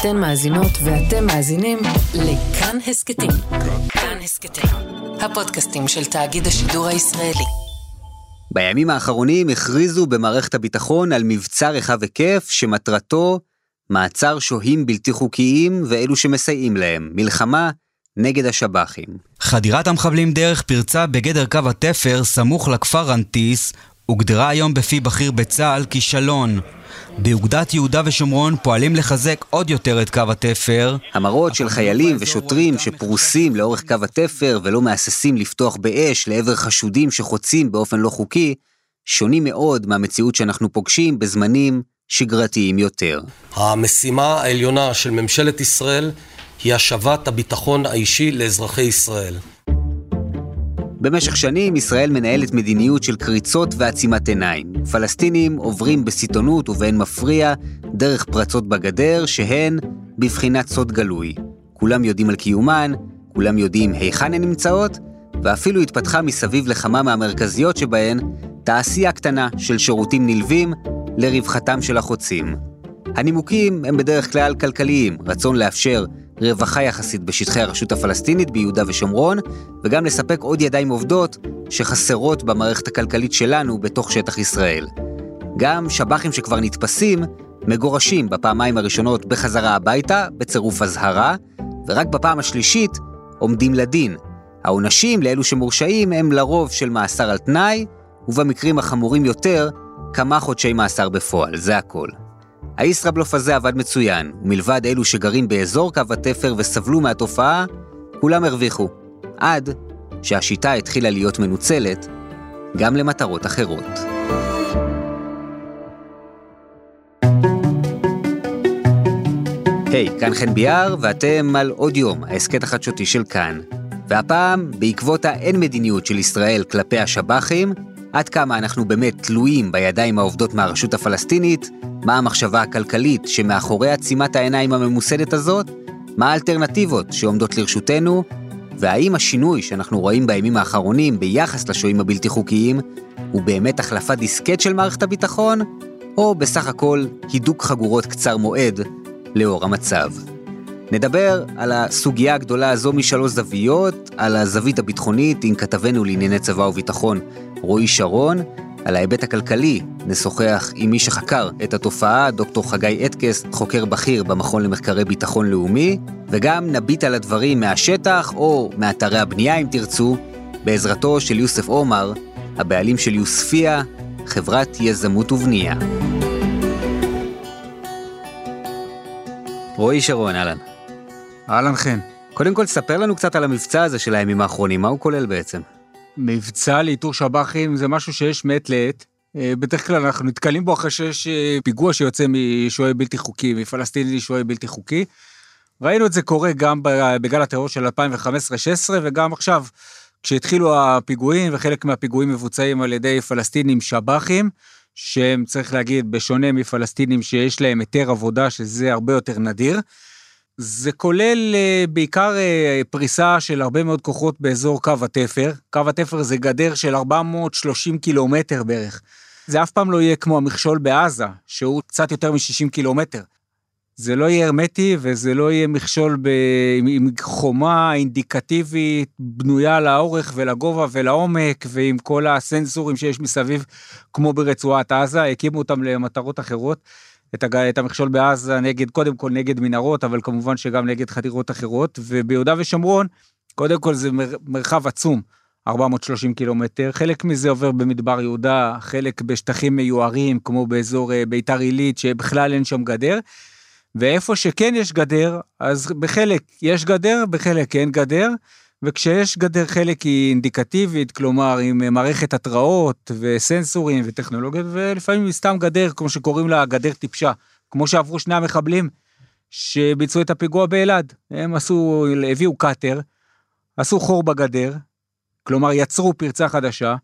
אתן מאזינות ואתם מאזינים לכאן הסכתים. כאן הסכתים, הפודקאסטים של תאגיד השידור הישראלי. בימים האחרונים הכריזו במערכת הביטחון על מבצע רחב היקף שמטרתו מעצר שוהים בלתי חוקיים ואלו שמסייעים להם, מלחמה נגד השב"חים. חדירת המחבלים דרך פרצה בגדר קו התפר סמוך לכפר רנטיס הוגדרה היום בפי בכיר בצה"ל כישלון. באוגדת יהודה ושומרון פועלים לחזק עוד יותר את קו התפר. המראות של חיילים ושוטרים שפרוסים לאורך קו התפר ולא מהססים לפתוח באש לעבר חשודים שחוצים באופן לא חוקי, שונים מאוד מהמציאות שאנחנו פוגשים בזמנים שגרתיים יותר. המשימה העליונה של ממשלת ישראל היא השבת הביטחון האישי לאזרחי ישראל. במשך שנים ישראל מנהלת מדיניות של קריצות ועצימת עיניים. פלסטינים עוברים בסיטונות ובאין מפריע דרך פרצות בגדר שהן בבחינת סוד גלוי. כולם יודעים על קיומן, כולם יודעים היכן הן נמצאות, ואפילו התפתחה מסביב לכמה מהמרכזיות שבהן תעשייה קטנה של שירותים נלווים לרווחתם של החוצים. הנימוקים הם בדרך כלל כלכליים, רצון לאפשר רווחה יחסית בשטחי הרשות הפלסטינית ביהודה ושומרון, וגם לספק עוד ידיים עובדות שחסרות במערכת הכלכלית שלנו בתוך שטח ישראל. גם שב"חים שכבר נתפסים, מגורשים בפעמיים הראשונות בחזרה הביתה, בצירוף אזהרה, ורק בפעם השלישית עומדים לדין. העונשים לאלו שמורשעים הם לרוב של מאסר על תנאי, ובמקרים החמורים יותר, כמה חודשי מאסר בפועל, זה הכל. הישראבלוף הזה עבד מצוין, ומלבד אלו שגרים באזור קו התפר וסבלו מהתופעה, כולם הרוויחו. עד שהשיטה התחילה להיות מנוצלת גם למטרות אחרות. היי, hey, כאן חן ביאר, ואתם על עוד יום, ההסכת החדשותי של כאן. והפעם, בעקבות האין מדיניות של ישראל כלפי השב"חים, עד כמה אנחנו באמת תלויים בידיים העובדות מהרשות הפלסטינית, מה המחשבה הכלכלית שמאחורי עצימת העיניים הממוסדת הזאת, מה האלטרנטיבות שעומדות לרשותנו, והאם השינוי שאנחנו רואים בימים האחרונים ביחס לשוהים הבלתי חוקיים הוא באמת החלפת דיסקט של מערכת הביטחון, או בסך הכל הידוק חגורות קצר מועד לאור המצב. נדבר על הסוגיה הגדולה הזו משלוש זוויות, על הזווית הביטחונית עם כתבנו לענייני צבא וביטחון רועי שרון, על ההיבט הכלכלי נשוחח עם מי שחקר את התופעה, דוקטור חגי אטקס, חוקר בכיר במכון למחקרי ביטחון לאומי, וגם נביט על הדברים מהשטח או מאתרי הבנייה אם תרצו, בעזרתו של יוסף עומר, הבעלים של יוספיה, חברת יזמות ובנייה. רועי שרון, אהלן. אהלן חן. קודם כל, ספר לנו קצת על המבצע הזה של הימים האחרונים, מה הוא כולל בעצם? מבצע לאיתור שב"חים זה משהו שיש מעת לעת. אה, בדרך כלל אנחנו נתקלים בו אחרי שיש אה, פיגוע שיוצא משוהה בלתי חוקי, מפלסטיני לשוהה בלתי חוקי. ראינו את זה קורה גם בגל הטרור של 2015-2016 וגם עכשיו, כשהתחילו הפיגועים, וחלק מהפיגועים מבוצעים על ידי פלסטינים שב"חים, שהם, צריך להגיד, בשונה מפלסטינים שיש להם היתר עבודה, שזה הרבה יותר נדיר. זה כולל uh, בעיקר uh, פריסה של הרבה מאוד כוחות באזור קו התפר. קו התפר זה גדר של 430 קילומטר בערך. זה אף פעם לא יהיה כמו המכשול בעזה, שהוא קצת יותר מ-60 קילומטר. זה לא יהיה הרמטי וזה לא יהיה מכשול ב... עם חומה אינדיקטיבית בנויה לאורך ולגובה ולעומק ועם כל הסנסורים שיש מסביב כמו ברצועת עזה, הקימו אותם למטרות אחרות. את, הג... את המכשול בעזה נגד, קודם כל נגד מנהרות, אבל כמובן שגם נגד חדירות אחרות, וביהודה ושומרון, קודם כל זה מר... מרחב עצום, 430 קילומטר, חלק מזה עובר במדבר יהודה, חלק בשטחים מיוערים, כמו באזור אה, ביתר עילית, שבכלל אין שם גדר, ואיפה שכן יש גדר, אז בחלק יש גדר, בחלק אין גדר. וכשיש גדר חלק היא אינדיקטיבית, כלומר עם מערכת התראות וסנסורים וטכנולוגיות, ולפעמים היא סתם גדר, כמו שקוראים לה גדר טיפשה, כמו שעברו שני המחבלים שביצעו את הפיגוע באלעד. הם עשו, הביאו קאטר, עשו חור בגדר, כלומר יצרו פרצה חדשה,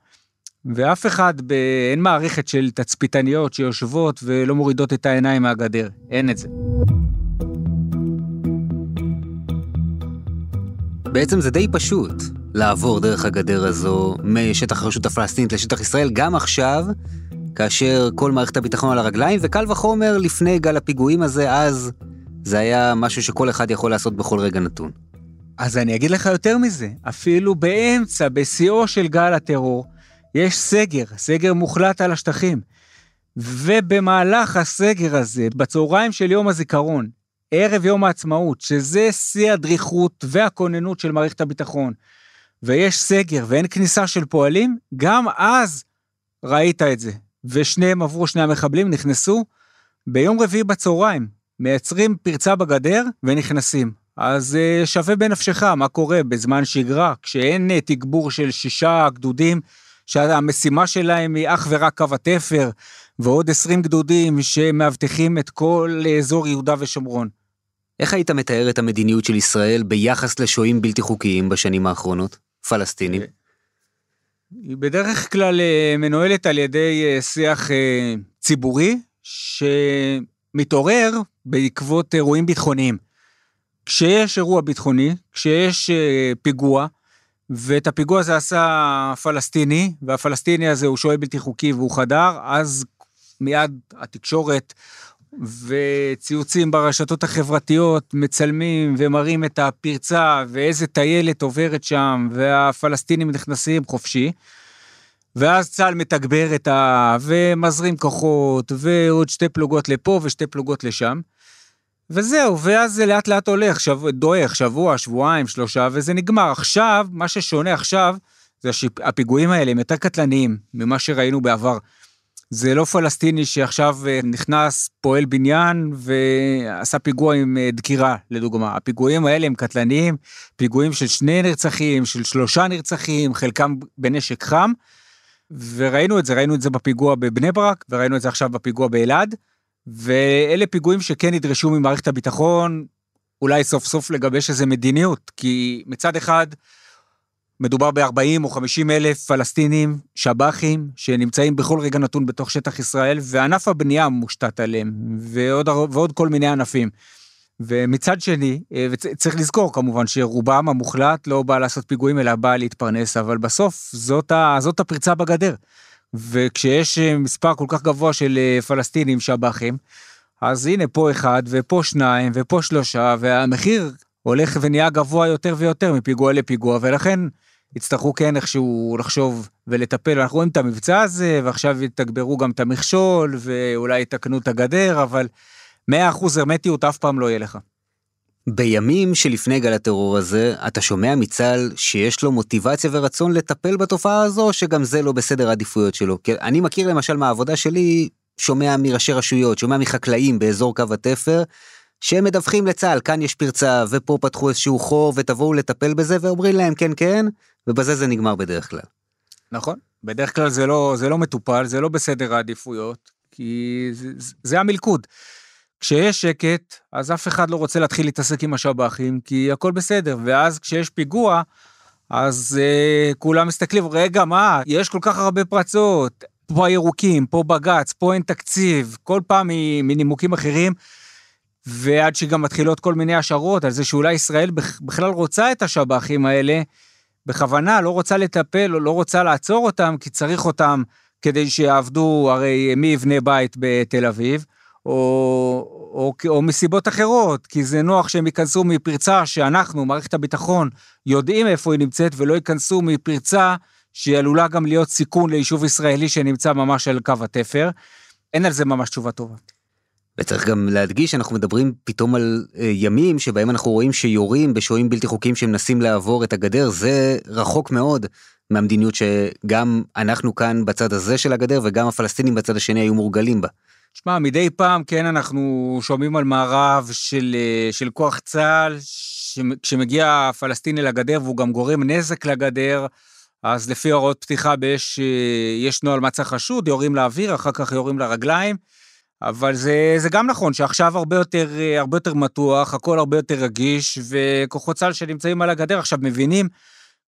ואף אחד, ב... אין מערכת של תצפיתניות שיושבות ולא מורידות את העיניים מהגדר, אין את זה. בעצם זה די פשוט לעבור דרך הגדר הזו משטח הרשות הפלסטינית לשטח ישראל, גם עכשיו, כאשר כל מערכת הביטחון על הרגליים, וקל וחומר לפני גל הפיגועים הזה, אז זה היה משהו שכל אחד יכול לעשות בכל רגע נתון. אז אני אגיד לך יותר מזה, אפילו באמצע, בשיאו של גל הטרור, יש סגר, סגר מוחלט על השטחים. ובמהלך הסגר הזה, בצהריים של יום הזיכרון, ערב יום העצמאות, שזה שיא הדריכות והכוננות של מערכת הביטחון, ויש סגר ואין כניסה של פועלים, גם אז ראית את זה. ושניהם עברו, שני המחבלים נכנסו ביום רביעי בצהריים, מייצרים פרצה בגדר ונכנסים. אז uh, שווה בנפשך מה קורה בזמן שגרה, כשאין uh, תגבור של שישה גדודים, שהמשימה שלהם היא אך ורק קו התפר, ועוד עשרים גדודים שמאבטחים את כל אזור יהודה ושומרון. איך היית מתאר את המדיניות של ישראל ביחס לשוהים בלתי חוקיים בשנים האחרונות? פלסטינים. היא בדרך כלל אה, מנוהלת על ידי שיח ציבורי, שמתעורר בעקבות אירועים ביטחוניים. כשיש אירוע ביטחוני, כשיש אה, פיגוע, ואת הפיגוע הזה עשה פלסטיני, והפלסטיני הזה הוא שוהה בלתי חוקי והוא חדר, אז מיד התקשורת וציוצים ברשתות החברתיות מצלמים ומראים את הפרצה ואיזה טיילת עוברת שם, והפלסטינים נכנסים חופשי. ואז צה"ל מתגבר את ה... ומזרים כוחות, ועוד שתי פלוגות לפה ושתי פלוגות לשם. וזהו, ואז זה לאט לאט הולך, שבוע, דועך, שבוע, שבועיים, שלושה, וזה נגמר. עכשיו, מה ששונה עכשיו, זה שהפיגועים האלה הם יותר קטלניים ממה שראינו בעבר. זה לא פלסטיני שעכשיו אה, נכנס, פועל בניין ועשה פיגוע עם אה, דקירה, לדוגמה. הפיגועים האלה הם קטלניים, פיגועים של שני נרצחים, של שלושה נרצחים, חלקם בנשק חם. וראינו את זה, ראינו את זה בפיגוע בבני ברק, וראינו את זה עכשיו בפיגוע באלעד. ואלה פיגועים שכן נדרשו ממערכת הביטחון, אולי סוף סוף לגבש איזה מדיניות, כי מצד אחד, מדובר ב-40 או 50 אלף פלסטינים, שב"חים, שנמצאים בכל רגע נתון בתוך שטח ישראל, וענף הבנייה מושתת עליהם, ועוד, ועוד כל מיני ענפים. ומצד שני, אה, וצריך לזכור כמובן שרובם המוחלט לא בא לעשות פיגועים אלא בא להתפרנס, אבל בסוף זאת, ה, זאת הפרצה בגדר. וכשיש אה, מספר כל כך גבוה של אה, פלסטינים שב"חים, אז הנה פה אחד ופה שניים ופה שלושה, והמחיר הולך ונהיה גבוה יותר ויותר מפיגוע לפיגוע, ולכן יצטרכו כן איכשהו לחשוב ולטפל. אנחנו רואים את המבצע הזה, ועכשיו יתגברו גם את המכשול, ואולי יתקנו את הגדר, אבל 100% הרמטיות אף פעם לא יהיה לך. בימים שלפני גל הטרור הזה, אתה שומע מצה"ל שיש לו מוטיבציה ורצון לטפל בתופעה הזו, שגם זה לא בסדר העדיפויות שלו. כי אני מכיר למשל מהעבודה שלי, שומע מראשי רשויות, שומע מחקלאים באזור קו התפר, שהם מדווחים לצה"ל, כאן יש פרצה, ופה פתחו איזשהו חור, ותבואו לטפל בזה, ואומרים להם כן כן, ובזה זה נגמר בדרך כלל. נכון, בדרך כלל זה לא, זה לא מטופל, זה לא בסדר העדיפויות, כי זה, זה המלכוד. כשיש שקט, אז אף אחד לא רוצה להתחיל להתעסק עם השב"חים, כי הכל בסדר, ואז כשיש פיגוע, אז uh, כולם מסתכלים, רגע, מה, יש כל כך הרבה פרצות, פה הירוקים, פה בג"ץ, פה אין תקציב, כל פעם מנימוקים אחרים, ועד שגם מתחילות כל מיני השערות על זה שאולי ישראל בכלל רוצה את השב"חים האלה, בכוונה לא רוצה לטפל או לא רוצה לעצור אותם, כי צריך אותם כדי שיעבדו, הרי מי יבנה בית בתל אביב? או, או, או מסיבות אחרות, כי זה נוח שהם ייכנסו מפרצה שאנחנו, מערכת הביטחון, יודעים איפה היא נמצאת, ולא ייכנסו מפרצה שהיא עלולה גם להיות סיכון ליישוב ישראלי שנמצא ממש על קו התפר. אין על זה ממש תשובה טובה. וצריך גם להדגיש שאנחנו מדברים פתאום על אה, ימים שבהם אנחנו רואים שיורים בשוהים בלתי חוקיים שמנסים לעבור את הגדר, זה רחוק מאוד מהמדיניות שגם אנחנו כאן בצד הזה של הגדר וגם הפלסטינים בצד השני היו מורגלים בה. שמע, מדי פעם, כן, אנחנו שומעים על מערב של, אה, של כוח צה"ל, כשמגיע הפלסטיני לגדר והוא גם גורם נזק לגדר, אז לפי הוראות פתיחה באש אה, יש נוהל מצע חשוד, יורים לאוויר, אחר כך יורים לרגליים. אבל זה, זה גם נכון שעכשיו הרבה יותר, אה, הרבה יותר מתוח, הכל הרבה יותר רגיש, וכוחות צה"ל שנמצאים על הגדר עכשיו מבינים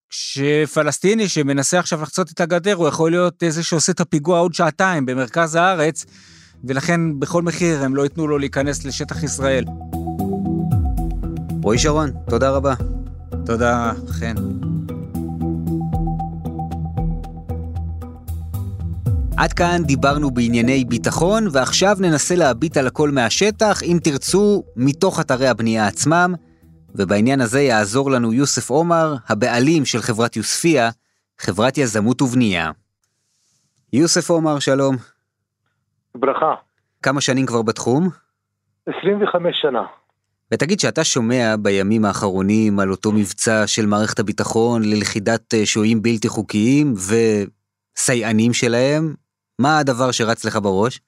שפלסטיני שמנסה עכשיו לחצות את הגדר, הוא יכול להיות זה שעושה את הפיגוע עוד שעתיים במרכז הארץ, ולכן בכל מחיר הם לא ייתנו לו להיכנס לשטח ישראל. רועי שרון, תודה רבה. תודה, חן. עד כאן דיברנו בענייני ביטחון, ועכשיו ננסה להביט על הכל מהשטח, אם תרצו, מתוך אתרי הבנייה עצמם, ובעניין הזה יעזור לנו יוסף עומר, הבעלים של חברת יוספיה, חברת יזמות ובנייה. יוסף עומר, שלום. ברכה. כמה שנים כבר בתחום? 25 שנה. ותגיד שאתה שומע בימים האחרונים על אותו מבצע של מערכת הביטחון ללכידת אה, שוהים בלתי חוקיים וסייענים שלהם, מה הדבר שרץ לך בראש?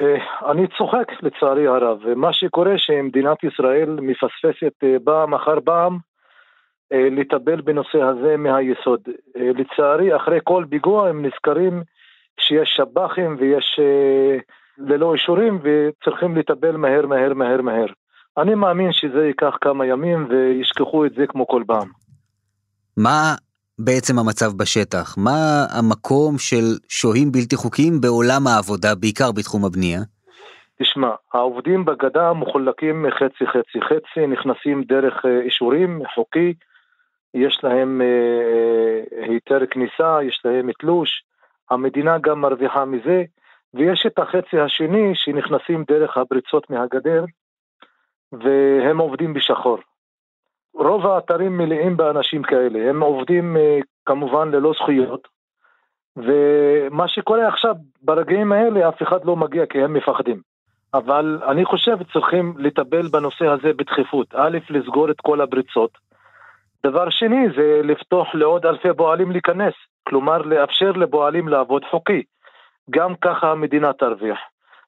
אה, אני צוחק לצערי הרב, ומה שקורה שמדינת ישראל מפספסת אה, פעם אחר פעם לטפל בנושא הזה מהיסוד. לצערי, אחרי כל פיגוע הם נזכרים שיש שב"חים ויש ללא אישורים וצריכים לטפל מהר מהר מהר מהר. אני מאמין שזה ייקח כמה ימים וישכחו את זה כמו כל פעם. מה בעצם המצב בשטח? מה המקום של שוהים בלתי חוקיים בעולם העבודה, בעיקר בתחום הבנייה? תשמע, העובדים בגדה מחולקים חצי חצי חצי, נכנסים דרך אה, אישורים חוקי, יש להם אה, אה, היתר כניסה, יש להם תלוש, המדינה גם מרוויחה מזה, ויש את החצי השני שנכנסים דרך הפריצות מהגדר, והם עובדים בשחור. רוב האתרים מלאים באנשים כאלה, הם עובדים אה, כמובן ללא זכויות, ומה שקורה עכשיו, ברגעים האלה אף אחד לא מגיע כי הם מפחדים. אבל אני חושב צריכים לטפל בנושא הזה בדחיפות. א', לסגור את כל הבריצות. דבר שני זה לפתוח לעוד אלפי פועלים להיכנס, כלומר לאפשר לפועלים לעבוד חוקי. גם ככה המדינה תרוויח,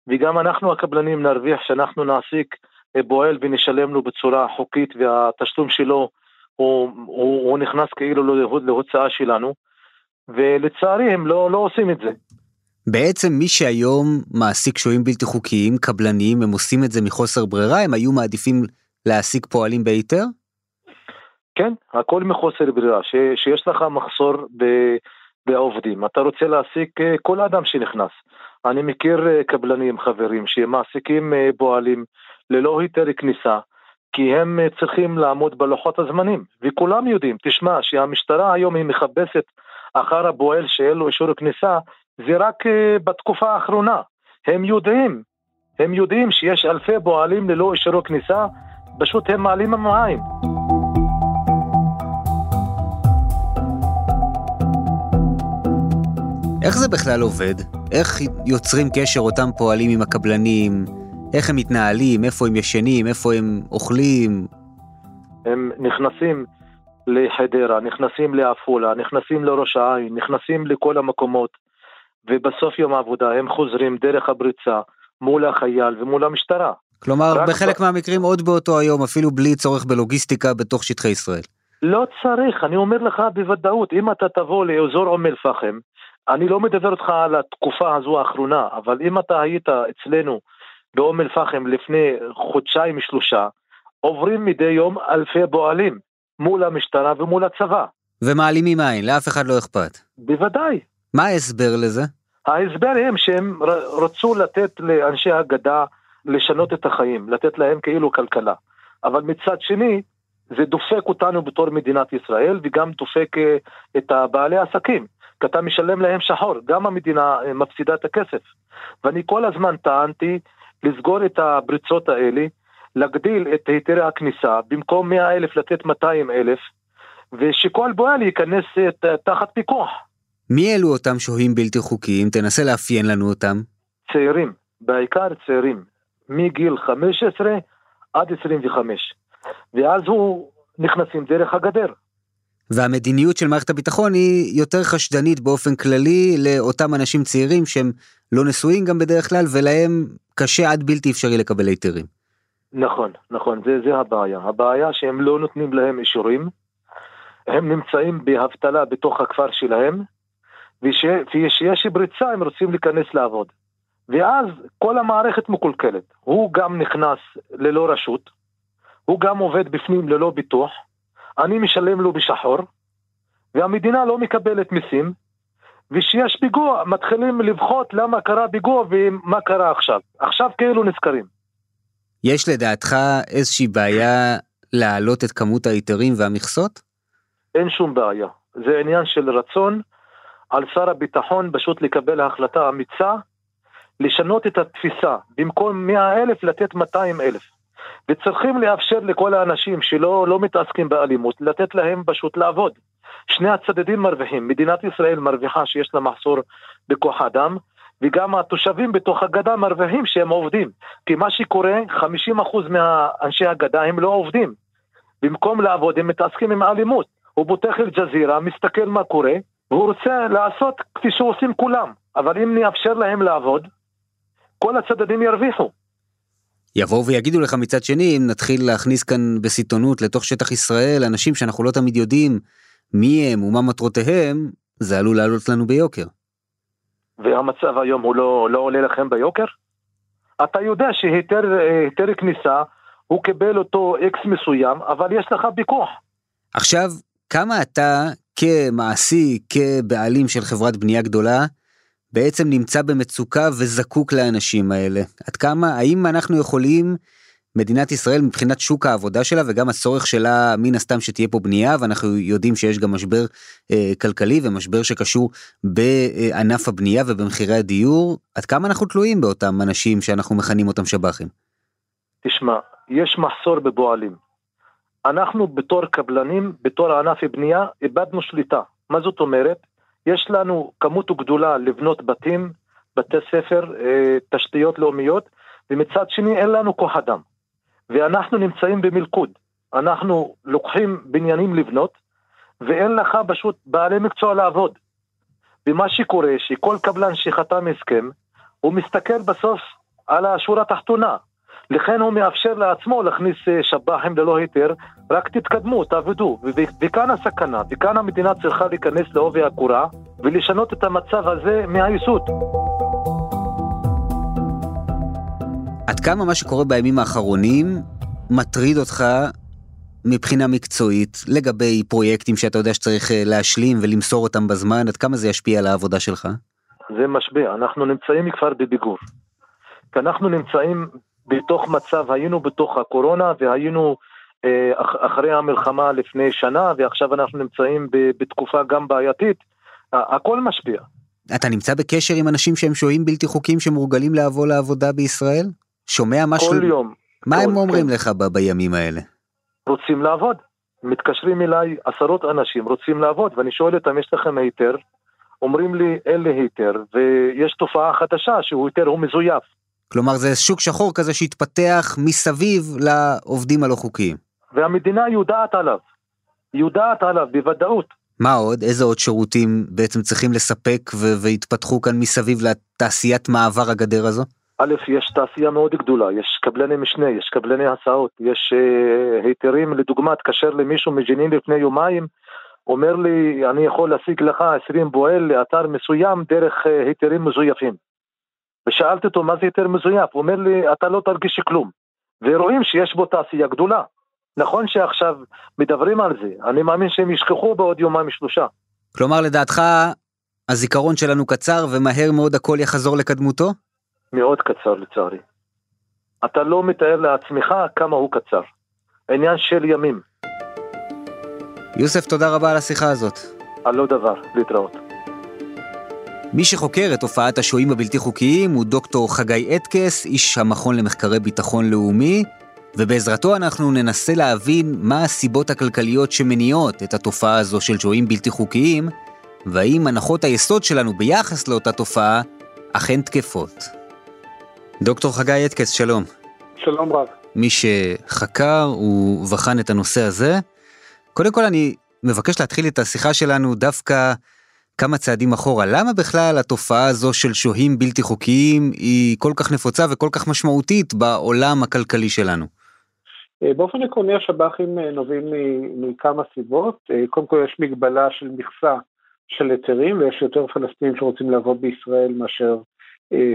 וגם אנחנו הקבלנים נרוויח שאנחנו נעסיק פועל ונשלם לו בצורה חוקית והתשלום שלו הוא, הוא, הוא נכנס כאילו להוצאה שלנו, ולצערי הם לא, לא עושים את זה. בעצם מי שהיום מעסיק שוהים בלתי חוקיים, קבלנים, הם עושים את זה מחוסר ברירה, הם היו מעדיפים להעסיק פועלים בהיתר? כן, הכל מחוסר ברירה, ש, שיש לך מחסור ב, בעובדים, אתה רוצה להעסיק אה, כל אדם שנכנס. אני מכיר אה, קבלנים, חברים, שמעסיקים אה, פועלים ללא היתר כניסה, כי הם אה, צריכים לעמוד בלוחות הזמנים, וכולם יודעים, תשמע, שהמשטרה היום היא מחפשת אחר הפועל שאין לו אישור כניסה, זה רק אה, בתקופה האחרונה. הם יודעים, הם יודעים שיש אלפי פועלים ללא אישור כניסה, פשוט הם מעלים המים. איך זה בכלל עובד? איך יוצרים קשר אותם פועלים עם הקבלנים? איך הם מתנהלים, איפה הם ישנים, איפה הם אוכלים. הם נכנסים לחדרה, נכנסים לעפולה, נכנסים לראש העין, נכנסים לכל המקומות, ובסוף יום העבודה הם חוזרים דרך הבריצה מול החייל ומול המשטרה. כלומר, בחלק ב... מהמקרים עוד באותו היום, אפילו בלי צורך בלוגיסטיקה בתוך שטחי ישראל. לא צריך, אני אומר לך בוודאות, אם אתה תבוא לאזור אום אל-פחם, אני לא מדבר איתך על התקופה הזו האחרונה, אבל אם אתה היית אצלנו באום אל-פחם לפני חודשיים שלושה, עוברים מדי יום אלפי פועלים מול המשטרה ומול הצבא. ומעלימים עין, לאף אחד לא אכפת. בוודאי. מה ההסבר לזה? ההסבר הם שהם רצו לתת לאנשי הגדה לשנות את החיים, לתת להם כאילו כלכלה. אבל מצד שני, זה דופק אותנו בתור מדינת ישראל וגם דופק אה, את בעלי העסקים. כי אתה משלם להם שחור, גם המדינה אה, מפסידה את הכסף. ואני כל הזמן טענתי לסגור את הפריצות האלה, להגדיל את היתרי הכניסה, במקום 100 אלף לתת 200 אלף, ושכל פועל ייכנס תחת פיקוח. מי אלו אותם שוהים בלתי חוקיים? תנסה לאפיין לנו אותם. צעירים, בעיקר צעירים, מגיל 15 עד 25, ואז הוא נכנסים דרך הגדר. והמדיניות של מערכת הביטחון היא יותר חשדנית באופן כללי לאותם אנשים צעירים שהם לא נשואים גם בדרך כלל ולהם קשה עד בלתי אפשרי לקבל היתרים. נכון, נכון, זה, זה הבעיה. הבעיה שהם לא נותנים להם אישורים, הם נמצאים באבטלה בתוך הכפר שלהם, וכשיש בריצה הם רוצים להיכנס לעבוד. ואז כל המערכת מקולקלת. הוא גם נכנס ללא רשות, הוא גם עובד בפנים ללא ביטוח, אני משלם לו בשחור, והמדינה לא מקבלת מיסים, וכשיש פיגוע מתחילים לבחות למה קרה פיגוע ומה קרה עכשיו. עכשיו כאילו נזכרים. יש לדעתך איזושהי בעיה להעלות את כמות ההיתרים והמכסות? אין שום בעיה. זה עניין של רצון. על שר הביטחון פשוט לקבל החלטה אמיצה, לשנות את התפיסה, במקום 100 אלף לתת 200 אלף. וצריכים לאפשר לכל האנשים שלא לא מתעסקים באלימות, לתת להם פשוט לעבוד. שני הצדדים מרוויחים, מדינת ישראל מרוויחה שיש לה מחסור בכוח אדם, וגם התושבים בתוך הגדה מרוויחים שהם עובדים. כי מה שקורה, 50% מהאנשי הגדה הם לא עובדים. במקום לעבוד הם מתעסקים עם אלימות. הוא פותח אל-ג'זירה, מסתכל מה קורה, והוא רוצה לעשות כפי שעושים כולם. אבל אם נאפשר להם לעבוד, כל הצדדים ירוויחו. יבואו ויגידו לך מצד שני, אם נתחיל להכניס כאן בסיטונות לתוך שטח ישראל אנשים שאנחנו לא תמיד יודעים מי הם ומה מטרותיהם, זה עלול לעלות לנו ביוקר. והמצב היום הוא לא, לא עולה לכם ביוקר? אתה יודע שהיתר כניסה, הוא קיבל אותו אקס מסוים, אבל יש לך פיקוח. עכשיו, כמה אתה כמעסיק, כבעלים של חברת בנייה גדולה, בעצם נמצא במצוקה וזקוק לאנשים האלה? עד כמה, האם אנחנו יכולים מדינת ישראל מבחינת שוק העבודה שלה וגם הצורך שלה מן הסתם שתהיה פה בנייה ואנחנו יודעים שיש גם משבר אה, כלכלי ומשבר שקשור בענף הבנייה ובמחירי הדיור עד כמה אנחנו תלויים באותם אנשים שאנחנו מכנים אותם שב"חים. תשמע יש מחסור בבועלים. אנחנו בתור קבלנים בתור ענף בנייה איבדנו שליטה מה זאת אומרת יש לנו כמות גדולה לבנות בתים בתי ספר אה, תשתיות לאומיות ומצד שני אין לנו כוח אדם. ואנחנו נמצאים במלכוד. אנחנו לוקחים בניינים לבנות, ואין לך פשוט בעלי מקצוע לעבוד. ומה שקורה, שכל קבלן שחתם הסכם, הוא מסתכל בסוף על השורה התחתונה. לכן הוא מאפשר לעצמו להכניס אה, שב"חים ללא היתר, רק תתקדמו, תעבדו. וכאן הסכנה, וכאן המדינה צריכה להיכנס לעובי הקורה ולשנות את המצב הזה מהיסוד. עד כמה מה שקורה בימים האחרונים מטריד אותך מבחינה מקצועית לגבי פרויקטים שאתה יודע שצריך אה, להשלים ולמסור אותם בזמן, עד כמה זה ישפיע על העבודה שלך? זה משפיע, אנחנו נמצאים כבר בביגור. כי אנחנו נמצאים בתוך מצב, היינו בתוך הקורונה והיינו אה, אחרי המלחמה לפני שנה ועכשיו אנחנו נמצאים בתקופה גם בעייתית, הכל משפיע. אתה נמצא בקשר עם אנשים שהם שוהים בלתי חוקיים שמורגלים לבוא לעבודה בישראל? שומע משהו? כל יום. מה כל, הם אומרים כן. לך ב- בימים האלה? רוצים לעבוד. מתקשרים אליי עשרות אנשים, רוצים לעבוד, ואני שואל אותם, יש לכם היתר? אומרים לי, אין לי היתר, ויש תופעה חדשה שהוא היתר, הוא מזויף. כלומר זה שוק שחור כזה שהתפתח מסביב לעובדים הלא חוקיים. והמדינה יודעת עליו. יודעת עליו בוודאות. מה עוד? איזה עוד שירותים בעצם צריכים לספק ו- והתפתחו כאן מסביב לתעשיית מעבר הגדר הזו? א', יש תעשייה מאוד גדולה, יש קבלני משנה, יש קבלני הסעות, יש uh, היתרים, לדוגמה, התקשר למישהו מג'נין לפני יומיים, אומר לי, אני יכול להשיג לך 20 בועל לאתר מסוים דרך uh, היתרים מזויפים. ושאלתי אותו, מה זה היתר מזויף? הוא אומר לי, אתה לא תרגיש כלום. ורואים שיש בו תעשייה גדולה. נכון שעכשיו מדברים על זה, אני מאמין שהם ישכחו בעוד יומיים שלושה. כלומר לדעתך הזיכרון שלנו קצר ומהר מאוד הכל יחזור לקדמותו? מאוד קצר לצערי. אתה לא מתאר לעצמך כמה הוא קצר. עניין של ימים. יוסף, תודה רבה על השיחה הזאת. על לא דבר, להתראות. מי שחוקר את תופעת השוהים הבלתי חוקיים הוא דוקטור חגי אטקס, איש המכון למחקרי ביטחון לאומי, ובעזרתו אנחנו ננסה להבין מה הסיבות הכלכליות שמניעות את התופעה הזו של שוהים בלתי חוקיים, והאם הנחות היסוד שלנו ביחס לאותה תופעה אכן תקפות. דוקטור חגי אטקס, שלום. שלום רב. מי שחקר ובחן את הנושא הזה. קודם כל אני מבקש להתחיל את השיחה שלנו דווקא כמה צעדים אחורה. למה בכלל התופעה הזו של שוהים בלתי חוקיים היא כל כך נפוצה וכל כך משמעותית בעולם הכלכלי שלנו? אה, באופן עקרוני השב"חים אה, נובעים מכמה סיבות. אה, קודם כל יש מגבלה של מכסה של היתרים ויש יותר פלסטינים שרוצים לעבוד בישראל מאשר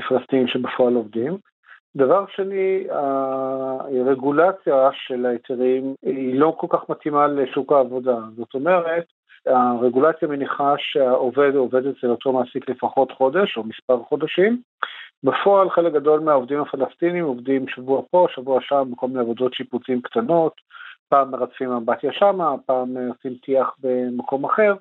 פלסטינים שבפועל עובדים. דבר שני, הרגולציה של ההיתרים היא לא כל כך מתאימה לשוק העבודה. זאת אומרת, הרגולציה מניחה שהעובד עובד אצל אותו מעסיק לפחות חודש או מספר חודשים. בפועל חלק גדול מהעובדים הפלסטינים עובדים שבוע פה, שבוע שם, בכל מיני עבודות שיפוצים קטנות, פעם מרצפים אמבטיה שמה, פעם עושים טיח במקום אחר,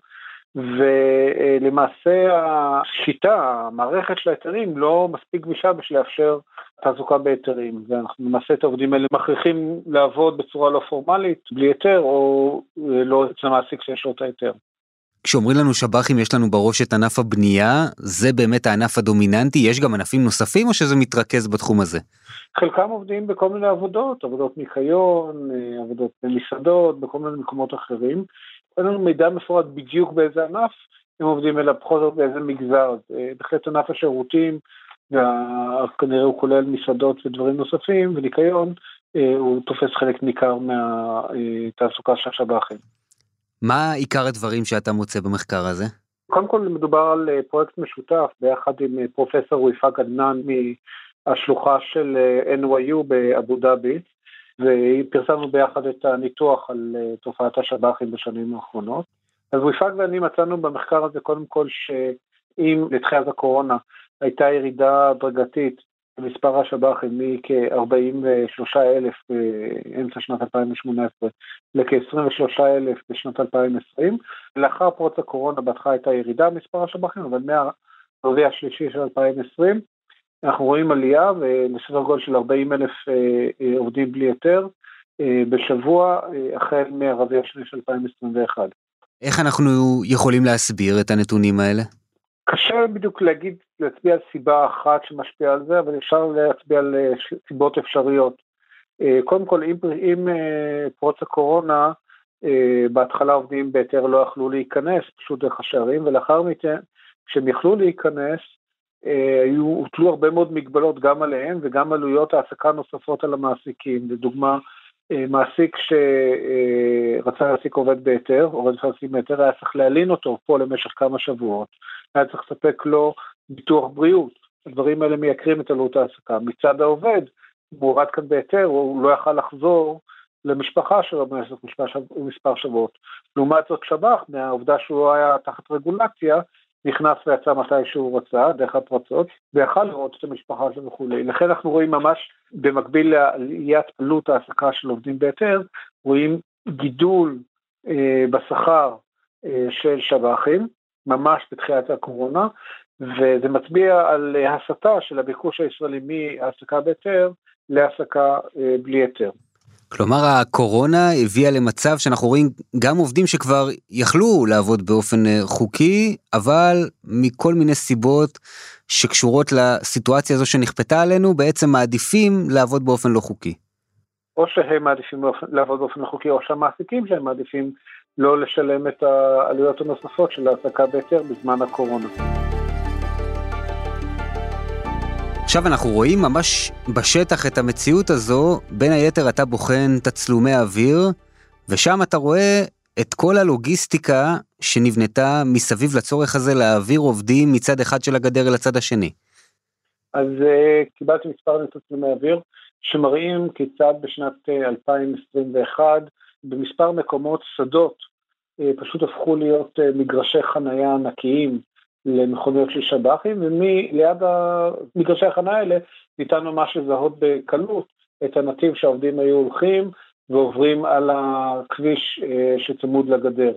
ולמעשה השיטה, המערכת של ההיתרים לא מספיק גמישה בשביל לאפשר תעסוקה בהיתרים, ואנחנו למעשה את העובדים האלה מכריחים לעבוד בצורה לא פורמלית, בלי היתר, או לא אצל המעסיק שיש לו את ההיתר. כשאומרים לנו שב"חים יש לנו בראש את ענף הבנייה, זה באמת הענף הדומיננטי, יש גם ענפים נוספים או שזה מתרכז בתחום הזה? חלקם עובדים בכל מיני עבודות, עבודות ניקיון, אה, עבודות במסעדות, בכל מיני מקומות אחרים. אין לנו מידע מפורט בדיוק באיזה ענף הם עובדים, אלא בכל זאת באיזה מגזר. אה, בהחלט ענף השירותים, וכנראה הוא כולל מסעדות ודברים נוספים, וניקיון, אה, הוא תופס חלק ניכר מהתעסוקה של השב"חים. מה עיקר הדברים שאתה מוצא במחקר הזה? קודם כל מדובר על אה, פרויקט משותף ביחד עם פרופסור וויפאק עדנאן מהשלוחה של NYU באבו דאבי, ופרסמנו ביחד את הניתוח על תופעת השב"חים בשנים האחרונות. אז וויפאק ואני מצאנו במחקר הזה קודם כל שאם לתחילת הקורונה הייתה ירידה הדרגתית במספר השב"חים מכ-43 אלף באמצע שנת 2018 לכ-23 אלף בשנת 2020. לאחר פרוץ הקורונה בהתחלה הייתה ירידה במספר השב"חים, אבל מהרביע השלישי של 2020 אנחנו רואים עלייה ולסדר גודל של 40 אלף אה, אה, עובדים בלי היתר אה, בשבוע החל מהרביע השלישי של 2021. איך אנחנו יכולים להסביר את הנתונים האלה? קשה בדיוק להגיד, להצביע על סיבה אחת שמשפיעה על זה, אבל אפשר להצביע על סיבות אפשריות. קודם כל, אם, אה, פרוץ הקורונה, בהתחלה עובדים בהיתר לא יכלו להיכנס, פשוט דרך השערים, ולאחר מכן, כשהם יכלו להיכנס, היו, הוטלו הרבה מאוד מגבלות גם עליהם וגם עלויות העסקה נוספות על המעסיקים. לדוגמה, אה, מעסיק שרצה להעסיק עובד בהיתר, עובד פלסטיני בהיתר, היה צריך להלין אותו פה למשך כמה שבועות, היה צריך לספק לו ביטוח בריאות, הדברים האלה מייקרים את עלות ההעסקה. מצד העובד, אם הוא הורד כאן בהיתר, הוא לא יכל לחזור למשפחה שלו במשך מספר שבועות. לעומת זאת שב"ח, מהעובדה שהוא היה תחת רגולציה, נכנס ויצא מתי שהוא רצה, דרך הפרצות, ויכל לראות את המשפחה שלו וכולי. לכן אנחנו רואים ממש, במקביל לעליית עלות ההעסקה של עובדים בהיתר, רואים גידול אה, בשכר אה, של שב"חים, ממש בתחילת הקורונה, וזה מצביע על הסטה של הביקוש הישראלי מהעסקה בהיתר להעסקה אה, בלי היתר. כלומר הקורונה הביאה למצב שאנחנו רואים גם עובדים שכבר יכלו לעבוד באופן אה, חוקי, אבל מכל מיני סיבות שקשורות לסיטואציה הזו שנכפתה עלינו, בעצם מעדיפים לעבוד באופן לא חוקי. או שהם מעדיפים לעבוד באופן לא חוקי, או שהמעסיקים שלהם מעדיפים לא לשלם את העלויות הנוספות של העסקה בהיתר בזמן הקורונה. עכשיו אנחנו רואים ממש בשטח את המציאות הזו, בין היתר אתה בוחן תצלומי אוויר, ושם אתה רואה את כל הלוגיסטיקה שנבנתה מסביב לצורך הזה להעביר עובדים מצד אחד של הגדר אל הצד השני. אז uh, קיבלתי מספר תצלומי אוויר שמראים כיצד בשנת 2021 אה, במספר מקומות שדות uh, פשוט הפכו להיות uh, מגרשי חנייה ענקיים למכוניות של שב"חים, וליד מגרשי החניה האלה ניתן ממש לזהות בקלות את הנתיב שהעובדים היו הולכים ועוברים על הכביש אה, שצמוד לגדר.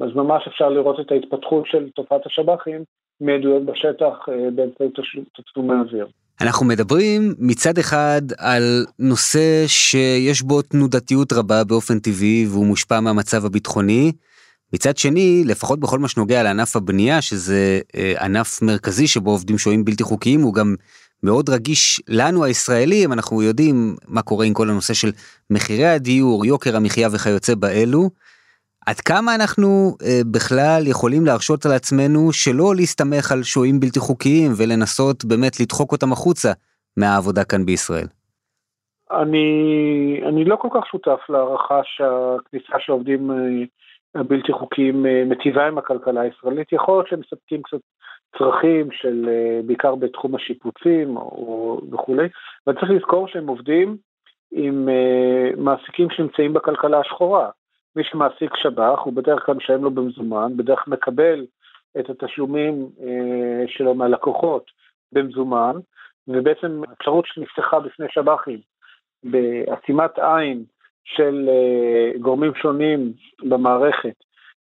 אז ממש אפשר לראות את ההתפתחות של תופעת השב"חים מעדויות בשטח אה, באמצעות תצלומי אוויר. אנחנו מדברים מצד אחד על נושא שיש בו תנודתיות רבה באופן טבעי והוא מושפע מהמצב הביטחוני, מצד שני, לפחות בכל מה שנוגע לענף הבנייה, שזה אה, ענף מרכזי שבו עובדים שוהים בלתי חוקיים, הוא גם מאוד רגיש לנו הישראלים, אנחנו יודעים מה קורה עם כל הנושא של מחירי הדיור, יוקר המחיה וכיוצא באלו. עד כמה אנחנו אה, בכלל יכולים להרשות על עצמנו שלא להסתמך על שוהים בלתי חוקיים ולנסות באמת לדחוק אותם החוצה מהעבודה כאן בישראל? אני, אני לא כל כך שותף להערכה שהכניסה של עובדים אה, הבלתי חוקיים אה, מטיבה עם הכלכלה הישראלית, יכול להיות שהם מספקים קצת צרכים של, אה, בעיקר בתחום השיפוצים או וכולי, אבל צריך לזכור שהם עובדים עם אה, מעסיקים שנמצאים בכלכלה השחורה. מי שמעסיק שב"ח הוא בדרך כלל משלם לו במזומן, בדרך כלל מקבל את התשלומים שלו מהלקוחות במזומן, ובעצם האפשרות שנפתחה בפני שב"חים בעצימת עין של אה, גורמים שונים במערכת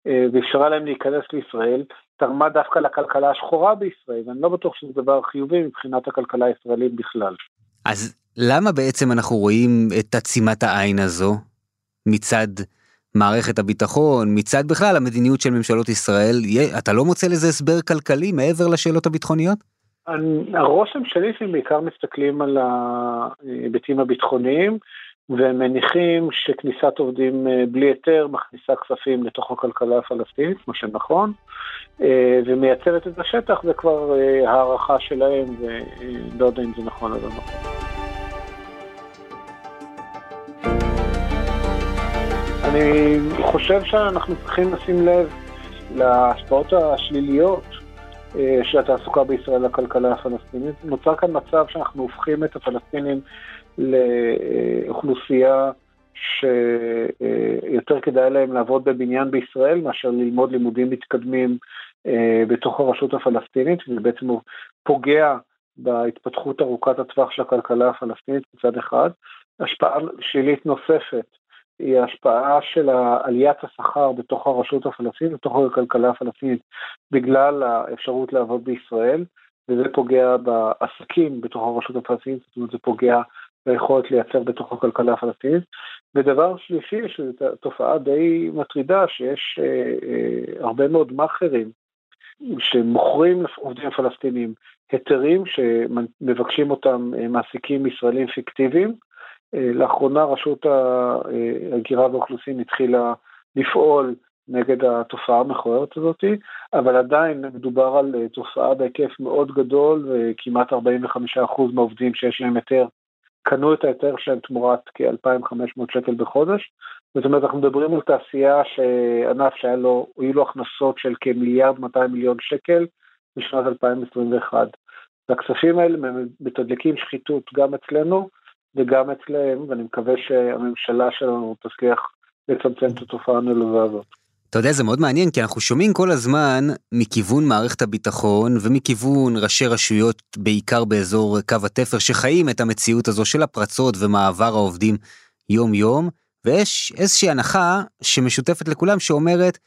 ואפשרה להם להיכנס לישראל, תרמה דווקא לכלכלה השחורה בישראל, ואני לא בטוח שזה דבר חיובי מבחינת הכלכלה הישראלית בכלל. אז למה בעצם אנחנו רואים את עצימת העין הזו מצד מערכת הביטחון, מצד בכלל המדיניות של ממשלות ישראל? אתה לא מוצא לזה הסבר כלכלי מעבר לשאלות הביטחוניות? הרושם שלי שהם בעיקר מסתכלים על ההיבטים הביטחוניים, והם מניחים שכניסת עובדים אה, בלי היתר מכניסה כספים לתוך הכלכלה הפלסטינית, כמו שנכון, אה, ומייצרת את השטח, זה כבר אה, הערכה שלהם, ולא יודע אם זה נכון או לא נכון. אני חושב שאנחנו צריכים לשים לב להשפעות השליליות של התעסוקה בישראל לכלכלה הפלסטינית. נוצר כאן מצב שאנחנו הופכים את הפלסטינים לאוכלוסייה שיותר כדאי להם לעבוד בבניין בישראל מאשר ללמוד לימודים מתקדמים אה, בתוך הרשות הפלסטינית, וזה בעצם פוגע בהתפתחות ארוכת הטווח של הכלכלה הפלסטינית מצד אחד. השפעה שלילית נוספת היא ההשפעה של עליית השכר בתוך הרשות הפלסטינית, בתוך הכלכלה הפלסטינית, בגלל האפשרות לעבוד בישראל, וזה פוגע בעסקים בתוך הרשות הפלסטינית, זאת אומרת זה פוגע ביכולת לייצר בתוך הכלכלה הפלסטינית. ודבר שלישי, שזו תופעה די מטרידה, שיש אה, אה, הרבה מאוד מאכערים שמוכרים לעובדים פלסטינים היתרים שמבקשים אותם אה, מעסיקים ישראלים פיקטיביים. אה, לאחרונה רשות ההגירה והאוכלוסין התחילה לפעול נגד התופעה המכוערת הזאת, אבל עדיין מדובר על אה, תופעה בהיקף מאוד גדול, וכמעט 45% מהעובדים שיש להם היתר קנו את ההיתר שלהם תמורת כ-2,500 שקל בחודש. זאת אומרת, אנחנו מדברים על תעשייה שענף שהיה לו, היו לו הכנסות של כמיליארד 200 מיליון שקל בשנת 2021. והכספים האלה מתדלקים שחיתות גם אצלנו וגם אצלם, ואני מקווה שהממשלה שלנו תצליח לצמצם את התופעה הנלווה הזאת. אתה יודע, זה מאוד מעניין, כי אנחנו שומעים כל הזמן מכיוון מערכת הביטחון ומכיוון ראשי רשויות, בעיקר באזור קו התפר, שחיים את המציאות הזו של הפרצות ומעבר העובדים יום-יום, ויש איזושהי הנחה שמשותפת לכולם שאומרת,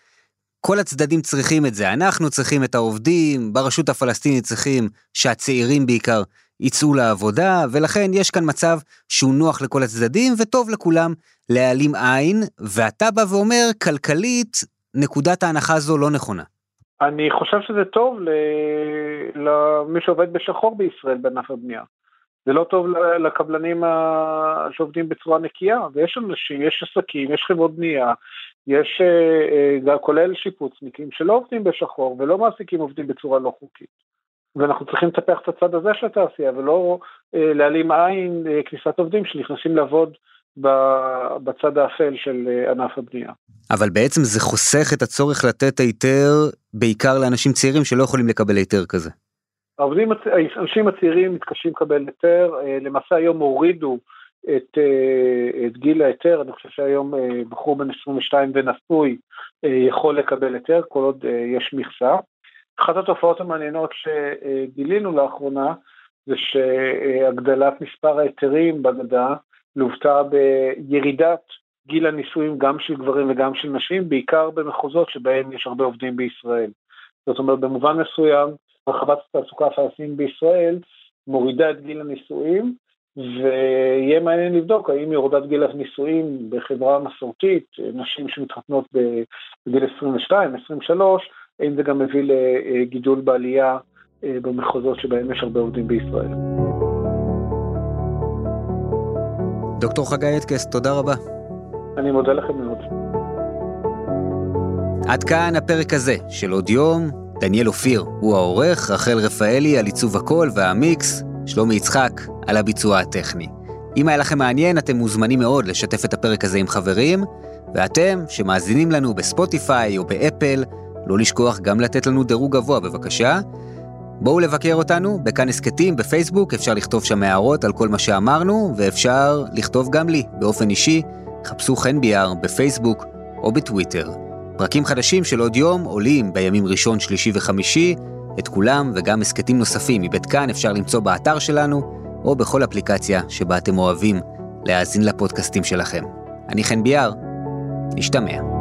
כל הצדדים צריכים את זה, אנחנו צריכים את העובדים, ברשות הפלסטינית צריכים שהצעירים בעיקר יצאו לעבודה, ולכן יש כאן מצב שהוא נוח לכל הצדדים וטוב לכולם. להעלים עין, ואתה בא ואומר, כלכלית, נקודת ההנחה הזו לא נכונה. אני חושב שזה טוב למי שעובד בשחור בישראל בענף הבנייה. זה לא טוב לקבלנים שעובדים בצורה נקייה, ויש אנשים, יש עסקים, יש חברות בנייה, יש אה, אה, כולל שיפוצניקים שלא עובדים בשחור ולא מעסיקים עובדים בצורה לא חוקית. ואנחנו צריכים לטפח את הצד הזה של התעשייה, ולא אה, להעלים עין כניסת עובדים שנכנסים לעבוד בצד האפל של אה, ענף הבנייה. אבל בעצם זה חוסך את הצורך לתת היתר בעיקר לאנשים צעירים שלא יכולים לקבל היתר כזה. העובדים, האנשים הצעירים מתקשים לקבל היתר, אה, למעשה היום הורידו את, אה, את גיל ההיתר, אני חושב שהיום בחור בן 22 ונשוי יכול לקבל היתר כל עוד יש מכסה. אחת התופעות המעניינות שגילינו לאחרונה זה שהגדלת מספר ההיתרים בגדה לוותה בירידת גיל הנישואים גם של גברים וגם של נשים, בעיקר במחוזות שבהם יש הרבה עובדים בישראל. זאת אומרת, במובן מסוים, הרחבת התעסוקה הפלסטינית בישראל מורידה את גיל הנישואים, ויהיה מעניין לבדוק האם יורדת גיל הנישואים בחברה מסורתית, נשים שמתחתנות בגיל 22, 23, האם זה גם מביא לגידול בעלייה אה, במחוזות שבהם יש הרבה עובדים בישראל. דוקטור חגי אטקס, תודה רבה. אני מודה לכם מאוד. עד כאן הפרק הזה של עוד יום. דניאל אופיר הוא העורך, רחל רפאלי על עיצוב הקול והמיקס, שלומי יצחק על הביצוע הטכני. אם היה לכם מעניין, אתם מוזמנים מאוד לשתף את הפרק הזה עם חברים, ואתם, שמאזינים לנו בספוטיפיי או באפל, לא לשכוח גם לתת לנו דירוג גבוה בבקשה. בואו לבקר אותנו בכאן הסכתים בפייסבוק, אפשר לכתוב שם הערות על כל מה שאמרנו, ואפשר לכתוב גם לי באופן אישי, חפשו חן ביאר בפייסבוק או בטוויטר. פרקים חדשים של עוד יום עולים בימים ראשון, שלישי וחמישי, את כולם וגם הסכתים נוספים מבית כאן אפשר למצוא באתר שלנו, או בכל אפליקציה שבה אתם אוהבים להאזין לפודקאסטים שלכם. אני חן ביאר, נשתמע.